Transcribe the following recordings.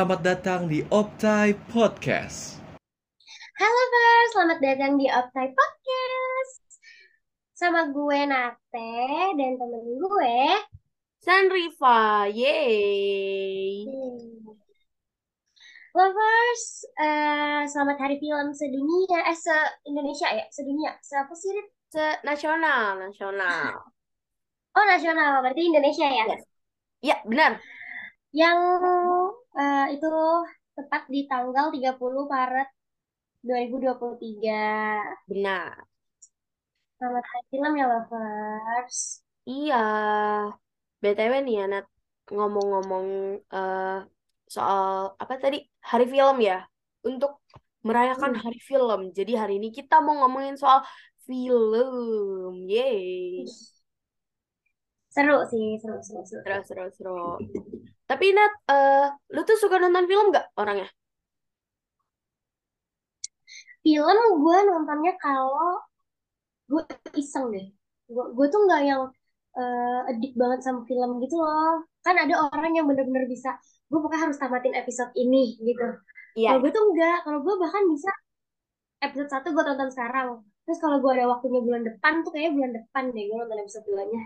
selamat datang di Optai Podcast. Halo Ver, selamat datang di Optai Podcast. Sama gue Nate dan temen gue. San Riva, yeay. Hmm. Lovers, eh, selamat hari film sedunia, eh se-Indonesia ya, sedunia, se-apa sih? Se nasional, nasional. Oh nasional, berarti Indonesia ya? Yes. Ya, benar. Yang eh, itu tepat di tanggal 30 Maret 2023. Benar. Selamat hari film ya Lovers. Iya. BTW nih ya, Nat, ngomong-ngomong eh, soal apa tadi? Hari film ya. Untuk merayakan Hmm. hari film. Jadi hari ini kita mau ngomongin soal film. Yeay. Seru sih, seru, seru, seru. Seru, seru, seru. Tapi Nat, eh, lu tuh suka nonton film nggak orangnya? Film gue nontonnya kalau gue iseng deh. Gue, gue tuh nggak yang eh addict banget sama film gitu loh. Kan ada orang yang bener-bener bisa, gue pokoknya harus tamatin episode ini gitu. Iya. Kalau gue tuh enggak, kalau gue bahkan bisa episode satu gue tonton sekarang. Terus kalau gue ada waktunya bulan depan tuh kayaknya bulan depan deh gue nonton episode duanya.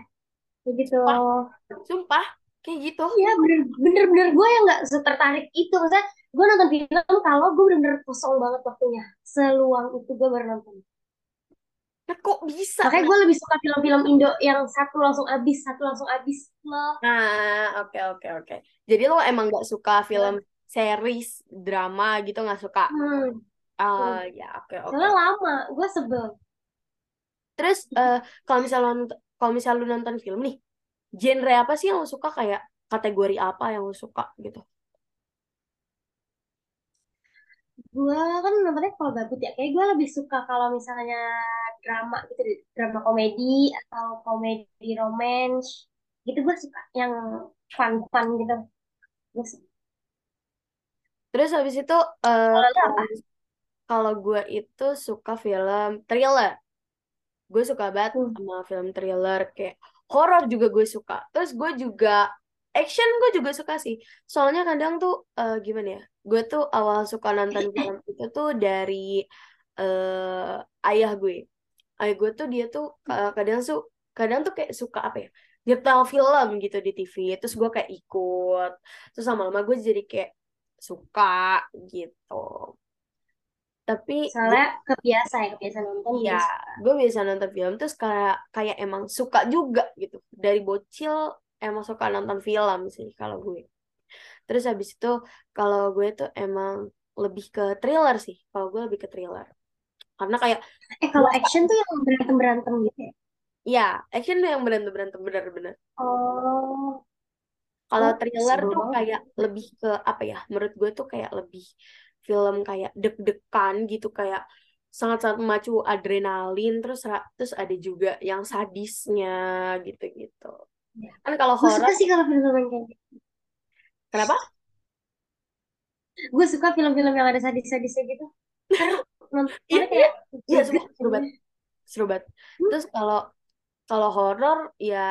Begitu. Sumpah. Sumpah, kayak gitu. Iya bener, bener-bener gue yang nggak setertarik itu. Maksudnya gue nonton film kalau gue bener-bener kosong banget waktunya. Seluang itu gue baru nonton. Nah, kok bisa? Makanya gue lebih suka film-film Indo yang satu langsung abis, satu langsung abis loh. Nah, oke oke oke. Jadi lo emang gak suka film series drama gitu nggak suka? Hmm. Ah, ya oke oke. Soalnya lama, gue sebel. Terus eh, kalau misal kalau misal lu nonton film nih, genre apa sih yang lo suka kayak kategori apa yang lo suka gitu? Gue kan nontonnya kalau gabut ya, kayak gue lebih suka kalau misalnya drama gitu drama komedi atau komedi romance, gitu gue suka yang fun-fun gitu. Gue suka. Terus habis itu kalau kalau gue itu suka film thriller. Gue suka banget Hmm. sama film thriller kayak horor juga gue suka. Terus gue juga action gue juga suka sih. Soalnya kadang tuh eh, gimana ya? Gue tuh awal suka nonton film itu tuh dari eh, ayah gue. Ayah gue tuh dia tuh eh, kadang tuh kadang tuh kayak suka apa ya? Nyetel film gitu di TV. Terus gue kayak ikut. Terus lama-lama gue jadi kayak suka gitu. Tapi Soalnya kebiasa ya, kebiasa nonton. Biasa. gue biasa nonton film terus kayak kayak emang suka juga gitu. Dari bocil emang suka nonton film sih kalau gue. Terus habis itu kalau gue tuh emang lebih ke thriller sih. Kalau gue lebih ke thriller. Karena kayak Eh kalau action tuh yang berantem-berantem gitu ya? ya action tuh yang berantem-berantem bener-bener. Oh, Kalau oh thriller seru tuh kayak lebih ke apa ya? Menurut gue tuh kayak lebih film kayak deg-degan gitu kayak sangat-sangat memacu adrenalin terus terus ada juga yang sadisnya gitu-gitu. Ya. Kan kalau Gue suka sih kalau film-film kayak gitu. kenapa? Gue suka film-film yang ada sadis-sadisnya gitu. Karena Iya, nontonnya iya, kayak iya, sumpah, seru banget, seru banget. Hmm. Terus kalau kalau horor ya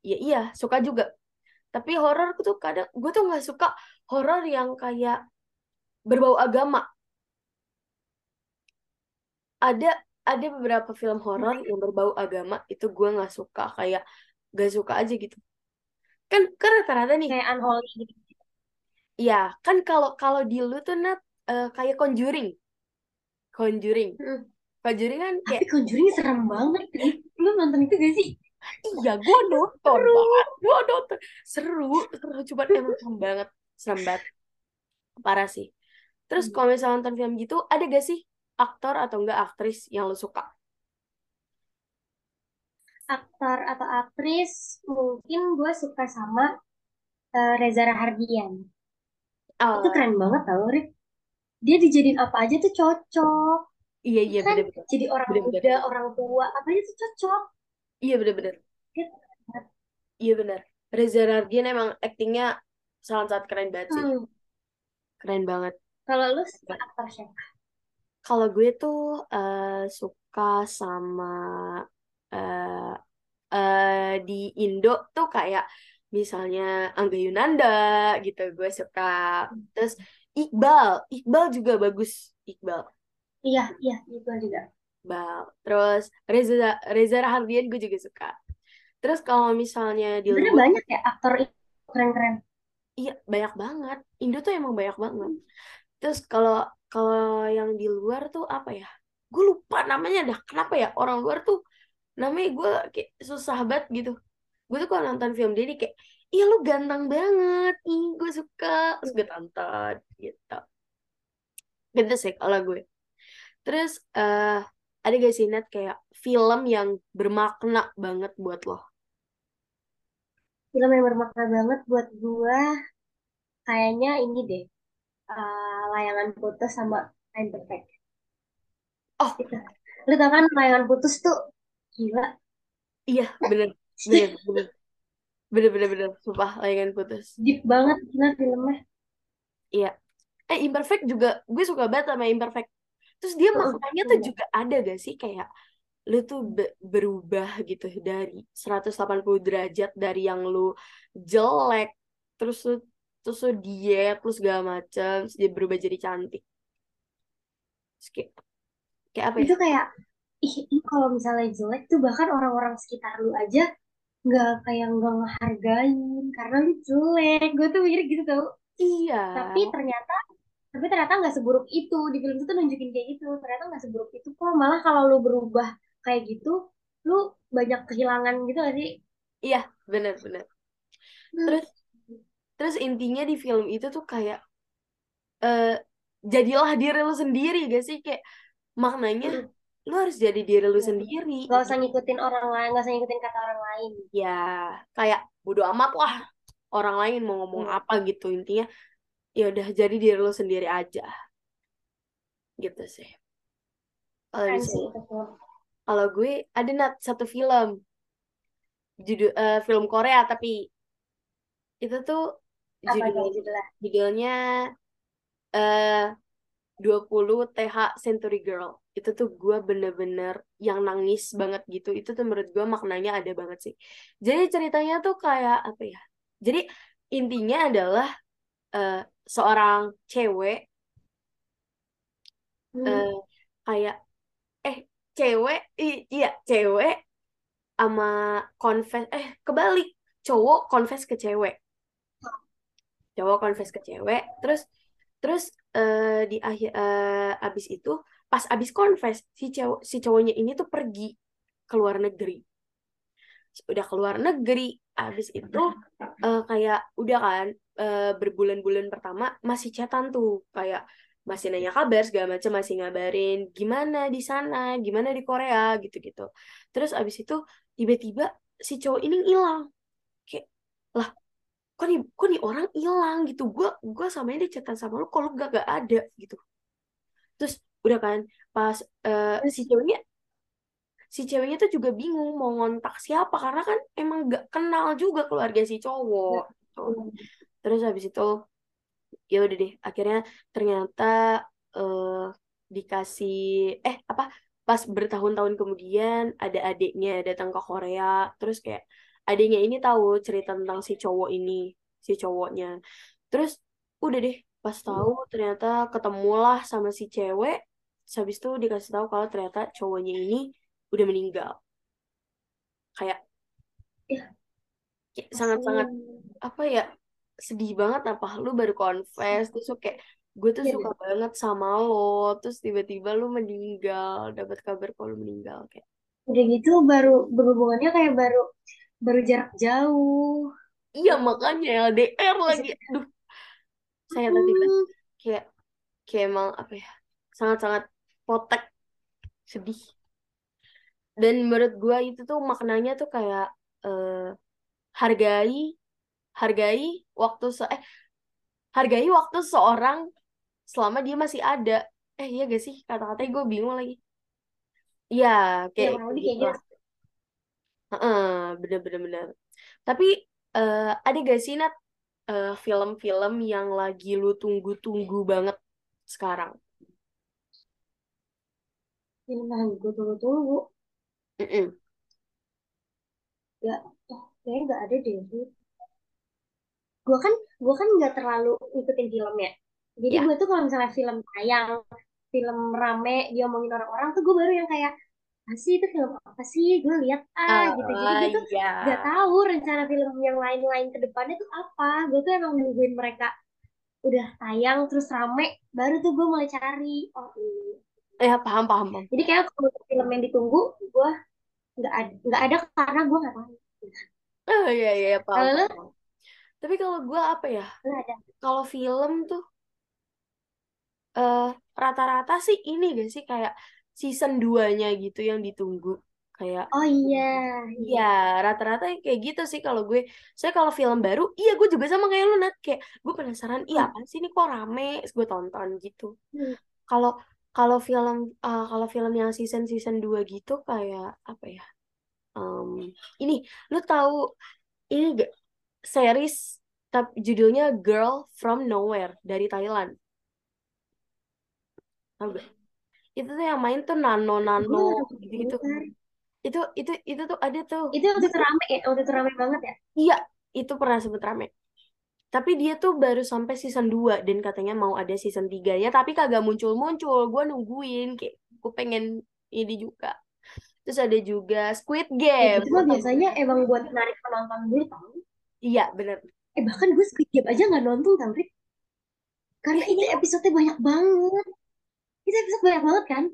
ya iya suka juga. Tapi horor tuh kadang gue tuh nggak suka horor yang kayak berbau agama. Ada ada beberapa film horor yang berbau agama itu gue nggak suka kayak gak suka aja gitu. Kan kan rata-rata nih, Kayak unholy gitu. ya kan kalau kalau di lu tuh Nat eh, kayak Conjuring, Conjuring, Hmm. Conjuring kan Tapi kayak Conjuring serem banget. Lu nonton itu gak sih? iya gue nonton Seru. banget, gue nonton seru, seru cuman emang serem banget, serem banget, parah sih. Terus Hmm. kalau misalnya nonton film gitu, ada gak sih aktor atau enggak aktris yang lu suka? Aktor atau aktris mungkin gue suka sama eh, Reza Rahardian. Itu Oh, keren banget tau, Rik. Dia dijadiin apa aja tuh cocok. iya iya Kan bener-bener, jadi orang bener-bener, muda, orang tua, apa aja tuh cocok. iya bener-bener, iya bener. Reza Rahardian emang aktingnya sangat-sangat keren banget sih, Hmm. keren banget. Kalau lu suka aktor siapa? Kalau gue tuh eh, suka sama eh eh, di Indo tuh kayak misalnya Angga Yunanda gitu gue suka terus Iqbal Iqbal juga bagus Iqbal Iya, iya, itu juga. Iqbal terus Reza Reza Rahardian gue juga suka terus kalau misalnya di luar banyak ya aktor keren-keren. iya banyak banget Indo tuh emang banyak banget terus kalau kalau yang di luar tuh apa ya? Gue lupa namanya dah. Kenapa ya orang luar tuh namanya gue kayak susah banget gitu. Gue tuh kalau nonton film dia nih kayak iya lu ganteng banget. Ih gue suka. Terus gue tonton gitu. Gitu sih kalau gue. Terus eh ada gak sih Nat kayak film yang bermakna banget buat lo? Film yang bermakna banget buat gua kayaknya ini deh. eh, layangan putus sama Time Perfect. oh. Itu. Lu tau kan layangan putus tuh gila. iya bener. Bener bener. Bener bener bener. Sumpah layangan putus. Deep banget gila filmnya. iya. Eh Imperfect juga gue suka banget sama Imperfect. Terus dia maknanya tuh juga ada gak sih? Kayak lu tuh be- berubah gitu dari 180 derajat dari yang lu jelek terus lu terus lu diet terus segala macam terus dia berubah jadi cantik Terus kayak, kayak apa ya Itu kayak ih kalau misalnya jelek tuh bahkan orang-orang sekitar lu aja nggak kayak nggak ngehargain karena lu jelek. Gue tuh mikir gitu tau. iya Tapi ternyata tapi ternyata nggak seburuk itu di film itu tuh nunjukin kayak gitu. Ternyata nggak seburuk itu kok. Malah kalau lu berubah kayak gitu, lu banyak kehilangan gitu gak sih? iya bener bener terus terus intinya di film itu tuh kayak eh jadilah diri lu sendiri gak sih? Kayak maknanya lu harus jadi diri lu Iya. sendiri Gak usah ngikutin orang lain, gak usah ngikutin kata orang lain. ya kayak bodo amat lah orang lain mau ngomong Hmm. apa gitu. Intinya ya udah jadi diri lu sendiri aja gitu sih. Kalau sih gue ada nat satu film. Judul eh, film Korea tapi itu tuh Apa judul judulnya? judulnya eh 20 TH Century Girl. Itu tuh gue bener-bener yang nangis banget gitu. Itu tuh menurut gue maknanya ada banget sih. Jadi ceritanya tuh kayak apa ya? Jadi intinya adalah eh, seorang cewek Hmm. eh, kayak eh cewek i- iya cewek sama confess eh kebalik. Cowok confess ke cewek cowok confess ke cewek terus terus eh, di akhir eh, abis itu pas abis confess si cowok si cowoknya ini tuh pergi ke luar negeri. Udah keluar negeri abis itu eh, kayak udah kan eh, berbulan-bulan pertama masih chatan tuh kayak masih nanya kabar segala macam masih ngabarin gimana di sana gimana di Korea gitu-gitu. Terus abis itu tiba-tiba si cowok ini hilang. Kayak lah kok nih kok nih orang hilang gitu. Gua gua sama ini chatan sama lu kalau gak gak ada gitu. Terus udah kan pas eh, si ceweknya si ceweknya tuh juga bingung mau ngontak siapa karena kan emang gak kenal juga keluarga si cowok gitu. terus habis itu ya udah deh akhirnya ternyata eh dikasih eh apa pas bertahun-tahun kemudian ada adiknya datang ke Korea terus kayak adiknya ini tahu cerita tentang si cowok ini si cowoknya. Terus udah deh pas tahu ternyata ketemulah sama si cewek habis itu dikasih tahu kalau ternyata cowoknya ini udah meninggal. Kayak kayak sangat-sangat apa ya sedih banget apa? Lu baru confess terus kayak gue tuh Iya suka deh. banget sama lo. Terus tiba-tiba lu meninggal dapat kabar kalau lu meninggal kayak. Udah gitu baru berhubungannya kayak baru baru jarak jauh. iya makanya LDR lagi. aduh. Saya tadi kan kayak kayak emang apa ya sangat-sangat potek sedih. Dan menurut gue itu tuh maknanya tuh kayak eh, hargai hargai waktu se eh hargai waktu seorang selama dia masih ada. Eh iya gak sih? Kata-katanya gue bingung lagi. Iya Ya kayak lebih gitu kayak lah gitu. Heeh, bener-bener bener tapi eh, ada gak sih Nat eh, film-film yang lagi lu tunggu-tunggu banget sekarang Film yang gue tunggu-tunggu. Mm-mm. Ya, oh, kayaknya nggak ada deh. Gue kan gue kan nggak terlalu ngikutin film ya jadi Ya. gue tuh kalau misalnya film tayang film rame dia omongin orang-orang tuh gue baru yang kayak sih itu film apa sih gue lihat ah gitu jadi gue tuh iya. nggak tahu rencana film yang lain-lain ke depannya tuh apa gue tuh emang nungguin mereka udah tayang terus rame baru tuh gue mulai cari oh iya Ya, paham, paham, paham. jadi kayak kalau film yang ditunggu gue nggak ada nggak ada karena gue nggak tahu Oh, iya, iya, paham, Kalau paham. Tapi kalau gue apa ya? Kalau film tuh eh rata-rata sih ini gak sih kayak season 2-nya gitu yang ditunggu. Kayak oh iya Iya, rata-rata kayak gitu sih kalau gue. Saya kalau film baru, iya gue juga sama kayak lu Nat. Kayak gue penasaran, iya apa sih ini kok rame? Gue tonton gitu. Hmm. Kalau kalau film uh, kalau film yang season season 2 gitu kayak apa ya? Em, ini lu tahu ini gak series tapi judulnya Girl from Nowhere dari Thailand. Tahu gak? Itu tuh yang main tuh Nano Nano tahu gitu-gitu. Itu itu itu tuh ada tuh. itu waktu itu rame ya waktu itu rame banget ya Iya, itu pernah sempet rame. Tapi dia tuh baru sampai season 2 dan katanya mau ada season 3 ya, tapi kagak muncul-muncul. Gue nungguin kayak gue pengen ini juga. Terus ada juga Squid Ya, Game. itu mah biasanya emang buat narik penonton dulu tau Iya, bener. eh bahkan gue Squid Game aja nggak nonton tau karena itu episode banyak banget itu episode banyak banget kan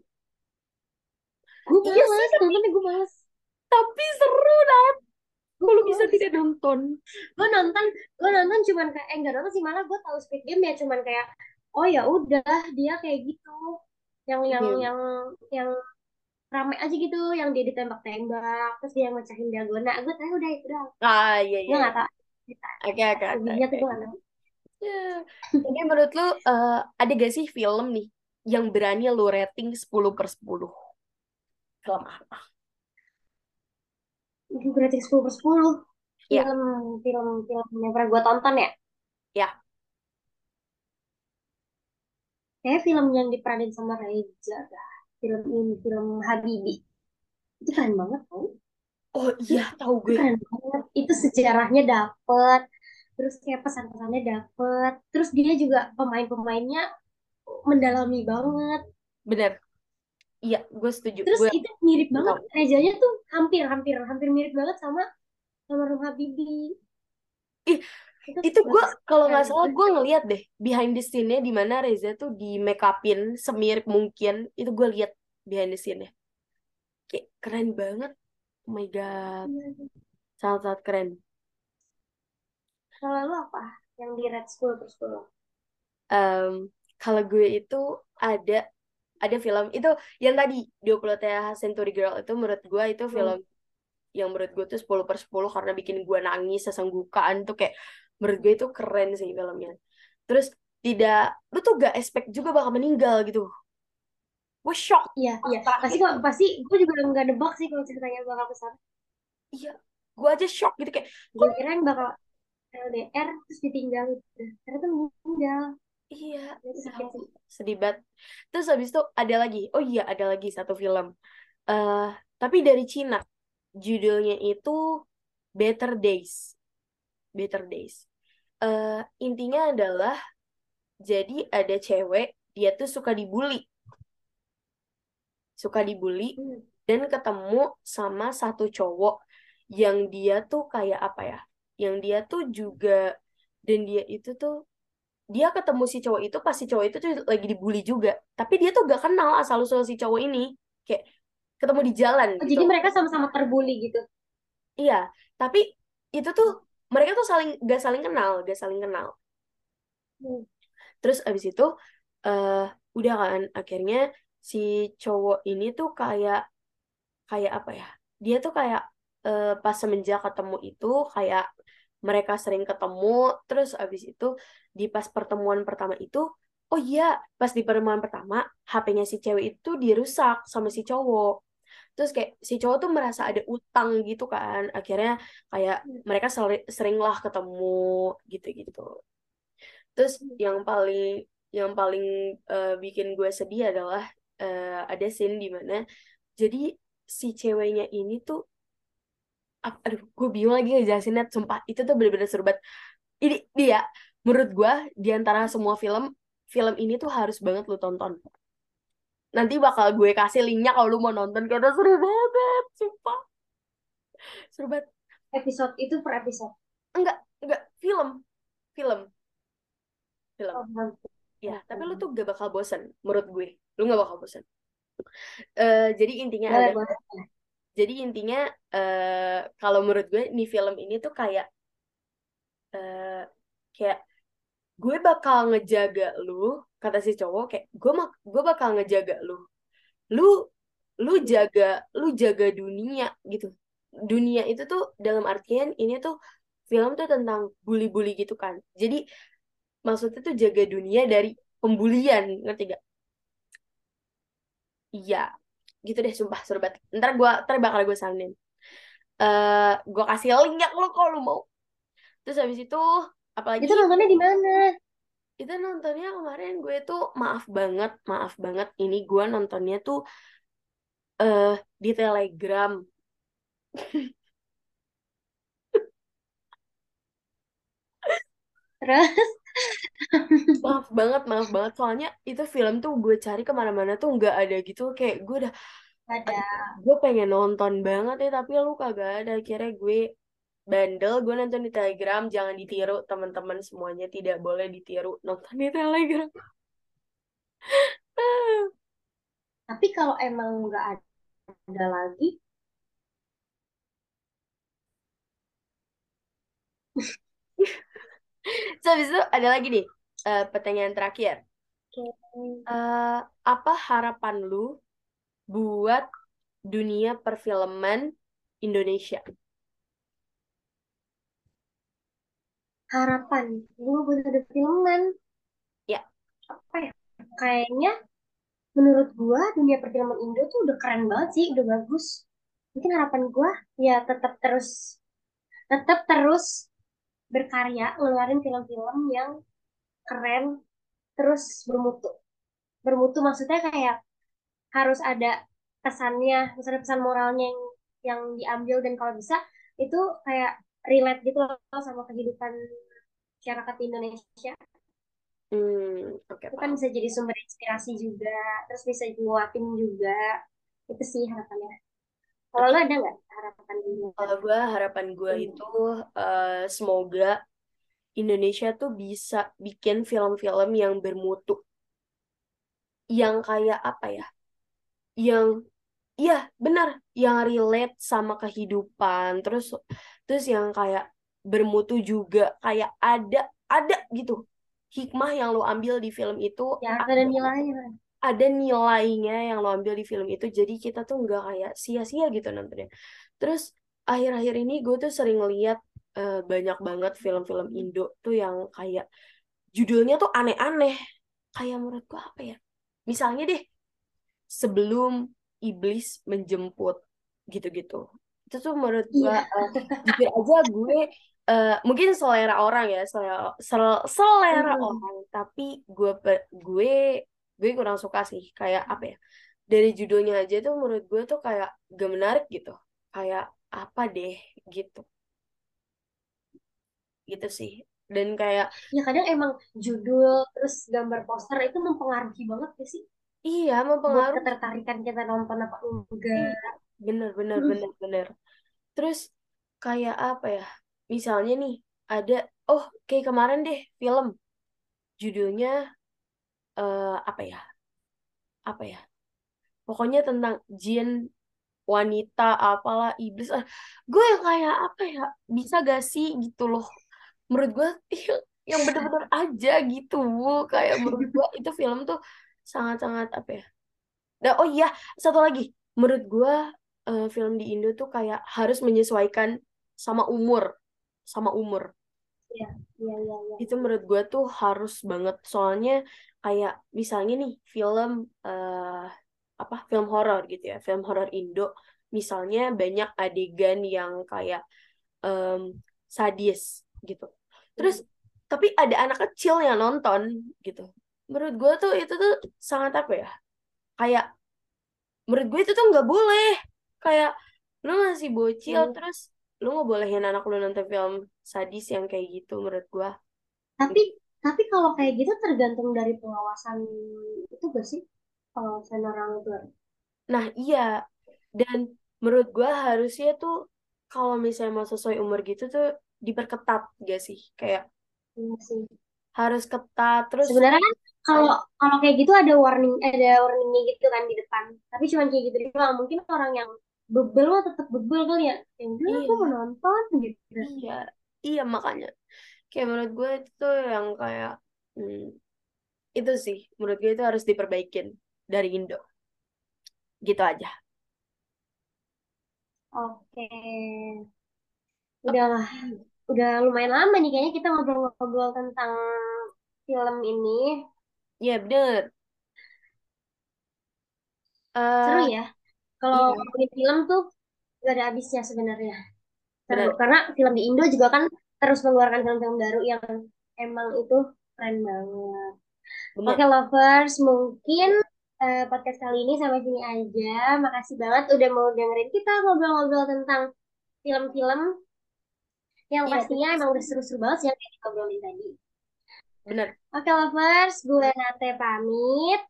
gue Iya sih, males tapi- gue males Tapi seru, Nat. gue Kalau bisa males. tidak nonton. gue nonton gue nonton cuman kayak eh nggak nonton sih malah gue tahu Squid Game ya cuman kayak oh ya udah dia kayak gitu yang yang Iya. yang yang rame aja gitu yang dia ditembak-tembak terus dia yang mecahin dalgona gue tahu udah itu udah Ah, iya, gue iya. nggak tahu Oke, oke, oke. tuh gue nggak tahu Ya. Jadi menurut lu, eh, ada gak sih film nih yang berani lu rating 10 per 10? Film apa? Gue berarti 10 per 10 Iya. film film film yang pernah gue tonton ya Ya. kayak film yang diperanin sama Reza dah. film ini film Habibi itu keren banget tau Oh iya, tahu itu gue. keren banget itu sejarahnya dapet terus kayak pesan-pesannya dapet terus dia juga pemain-pemainnya mendalami banget Bener. Iya, gue setuju. terus Gue itu mirip banget tahu. Rezanya tuh hampir hampir hampir mirip banget sama sama Rum Habibi Ih, itu, itu gue kalau nggak salah gue ngeliat deh behind the scene-nya di mana Reza tuh di make upin semirip mungkin. Itu gue lihat behind the scene-nya. Kayak keren banget. Oh my god, Iya. sangat-sangat keren. kalau lu apa yang di Red School 10 Em, kalau gue itu ada ada film itu yang tadi 20 TH Century Girl itu menurut gue itu Hmm. film yang menurut gue tuh 10 per 10 karena bikin gue nangis sesenggukaan tuh kayak menurut gue itu keren sih filmnya terus tidak lu tuh gak expect juga bakal meninggal gitu gue shock Iya, iya. Pasti kok pasti gue juga nggak nebak sih kalau ceritanya bakal ke sana. iya gue aja shock gitu kayak Gue kira yang bakal LDR terus ditinggal gitu. Ternyata meninggal. Iya sih. sedih banget. Terus habis itu ada lagi. Oh iya ada lagi satu film. Eh tapi dari Cina. Judulnya itu Better Days. Better Days. Eh intinya adalah jadi ada cewek dia tuh suka dibully. Suka dibully Hmm. dan ketemu sama satu cowok yang dia tuh kayak apa ya? Yang dia tuh juga dan dia itu tuh dia ketemu si cowok itu pas si cowok itu tuh lagi dibully juga. Tapi dia tuh gak kenal asal usul si cowok ini. Kayak ketemu di jalan Oh, gitu. jadi mereka sama-sama terbully gitu. iya tapi itu tuh mereka tuh saling gak saling kenal gak saling kenal. Hmm. terus abis itu eh udah kan akhirnya si cowok ini tuh kayak kayak apa ya? Dia tuh kayak eh, pas semenjak ketemu itu kayak mereka sering ketemu terus abis itu di pas pertemuan pertama itu oh iya pas di pertemuan pertama HP-nya si cewek itu dirusak sama si cowok. Terus kayak si cowok tuh merasa ada utang gitu kan akhirnya kayak mereka seri- sering lah ketemu gitu-gitu. Terus yang paling yang paling eh, bikin gue sedih adalah eh, ada scene di mana jadi si ceweknya ini tuh aduh gue bingung lagi ngejelasinnya. Sumpah itu tuh bener-bener seru banget. Ini dia menurut gue di antara semua film film ini tuh harus banget lu tonton. Nanti bakal gue kasih linknya kalau lu mau nonton karena seru banget sumpah. Seru banget. Episode itu per episode. enggak enggak. Film. Film. Film. Oh, ya tapi lu tuh gak bakal bosen menurut gue. Lu gak bakal bosen. Eh, jadi intinya Boleh, ada boleh. Jadi intinya eh kalau menurut gue nih film ini tuh kayak eh kayak gue bakal ngejaga lu kata si cowok kayak gue mak gue bakal ngejaga lu. Lu lu jaga lu jaga dunia gitu. Dunia itu tuh dalam artian ini tuh film tuh tentang bully-bully gitu kan. Jadi maksudnya tuh jaga dunia dari pembulian ngerti gak iya gitu deh sumpah seru banget. Ntar gue ntar bakal gue saranin. Eh gue kasih link ya lo kalau lu mau. Terus habis itu apalagi? Itu nontonnya di mana? itu nontonnya kemarin gue tuh maaf banget maaf banget ini gue nontonnya tuh eh di Telegram Terus? Maaf banget maaf banget. Soalnya itu film tuh gue cari ke mana-mana tuh nggak ada gitu. Kayak gue udah ada. gue pengen nonton banget ya tapi lu kagak ada. Akhirnya gue bandel gue nonton di Telegram jangan ditiru teman-teman semuanya tidak boleh ditiru. Nonton di Telegram. Tapi kalau emang nggak ada, ada lagi, so habis itu ada lagi nih eh, pertanyaan terakhir Eh, apa harapan lu buat dunia perfilman Indonesia? harapan gue buat ada filman. Ya. Apa ya? Kayaknya menurut gue dunia perfilman Indo tuh udah keren banget sih, udah bagus. Mungkin harapan gue ya tetap terus tetap terus berkarya, ngeluarin film-film yang keren, terus bermutu. Bermutu maksudnya kayak harus ada pesannya, ada pesan moralnya yang yang diambil dan kalau bisa itu kayak relate gitu loh sama kehidupan masyarakat di Indonesia. Hmm, oke Itu kan bisa jadi sumber inspirasi juga, terus bisa nguatin juga. Itu sih harapannya. Kalau lo ada nggak harapan dulu? Kalau gue harapan gue Hmm. itu eh, semoga Indonesia tuh bisa bikin film-film yang bermutu, yang kayak apa ya? Yang Iya, benar. Yang relate sama kehidupan. Terus terus yang kayak bermutu juga kayak ada ada gitu. Hikmah yang lo ambil di film itu Ya ada nilainya. Ada nilainya yang lo ambil di film itu. Jadi kita tuh nggak kayak sia-sia gitu nontonnya. Terus akhir-akhir ini gue tuh sering lihat eh, banyak banget film-film Indo tuh yang kayak judulnya tuh aneh-aneh. Kayak menurut gue apa ya? Misalnya deh, sebelum iblis menjemput gitu-gitu. Itu tuh menurut gue Iya. eh, jujur aja gue eh, mungkin selera orang ya, selera sel- selera Hmm. orang, tapi gue gue gue kurang suka sih kayak apa ya? Dari judulnya aja tuh menurut gue tuh kayak gak menarik gitu. Kayak apa deh gitu. Gitu sih. Dan kayak Ya kadang emang judul terus gambar poster itu mempengaruhi banget ya sih iya buat mempengaruhi ketertarikan kita nonton apa enggak. bener bener Hmm. bener bener. Terus kayak apa ya? Misalnya nih ada oh kayak kemarin deh film judulnya eh apa ya? Apa ya? Pokoknya tentang jin wanita apalah iblis. Ah, gue yang kayak apa ya? Bisa gak sih gitu loh. Menurut gue yang bener-bener aja gitu. Kayak menurut gue itu film tuh sangat-sangat apa ya? Nah, oh iya, satu lagi. Menurut gue eh, film di Indo tuh kayak harus menyesuaikan sama umur, sama umur. Iya, iya, iya. Itu menurut gue tuh harus banget. Soalnya kayak misalnya nih film eh apa film horor gitu ya, film horor Indo. Misalnya banyak adegan yang kayak em, sadis gitu. Terus tapi ada anak kecil yang nonton gitu. Menurut gue tuh itu tuh sangat apa ya? Kayak menurut gue itu tuh nggak boleh. Kayak lu masih bocil Hmm. terus lu nggak bolehin anak lu nonton film sadis yang kayak gitu menurut gue Tapi tapi kalau kayak gitu tergantung dari pengawasan itu gak sih? Pengawasan orang tua. nah iya dan menurut gue harusnya tuh kalau misalnya mau sesuai umur gitu tuh diperketat gak sih kayak Iya sih. harus ketat terus Sebenarnya kan kalau kalau kayak gitu ada warning ada warningnya gitu kan di depan. Tapi cuma kayak gitu doang. Mungkin orang yang bebel mah tetap bebel kali ya. Yang udah aku Iya. mau nonton gitu. iya iya makanya kayak menurut gue itu yang kayak hmm, itu sih menurut gue itu harus diperbaikin dari Indo gitu aja Oke. Udahlah. Udah lumayan lama nih kayaknya kita ngobrol-ngobrol tentang film ini. Iya bener Seru eh ya. Kalau iya film tuh gak ada habisnya sebenarnya. Seru. bener Karena film di Indo juga kan terus mengeluarkan film-film baru yang emang itu keren banget. bener Oke lovers, mungkin eh, podcast kali ini sampai sini aja. Makasih banget udah mau dengerin kita ngobrol-ngobrol tentang film-film yang iya pastinya bener emang udah seru-seru banget sih yang kita obrolin tadi. bener Oke lovers, gue Nate pamit.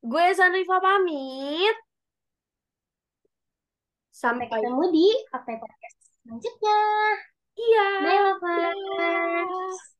gue Sanrifa pamit Sampai ketemu di Oke Podcast selanjutnya. iya Bye lovers. Dadah.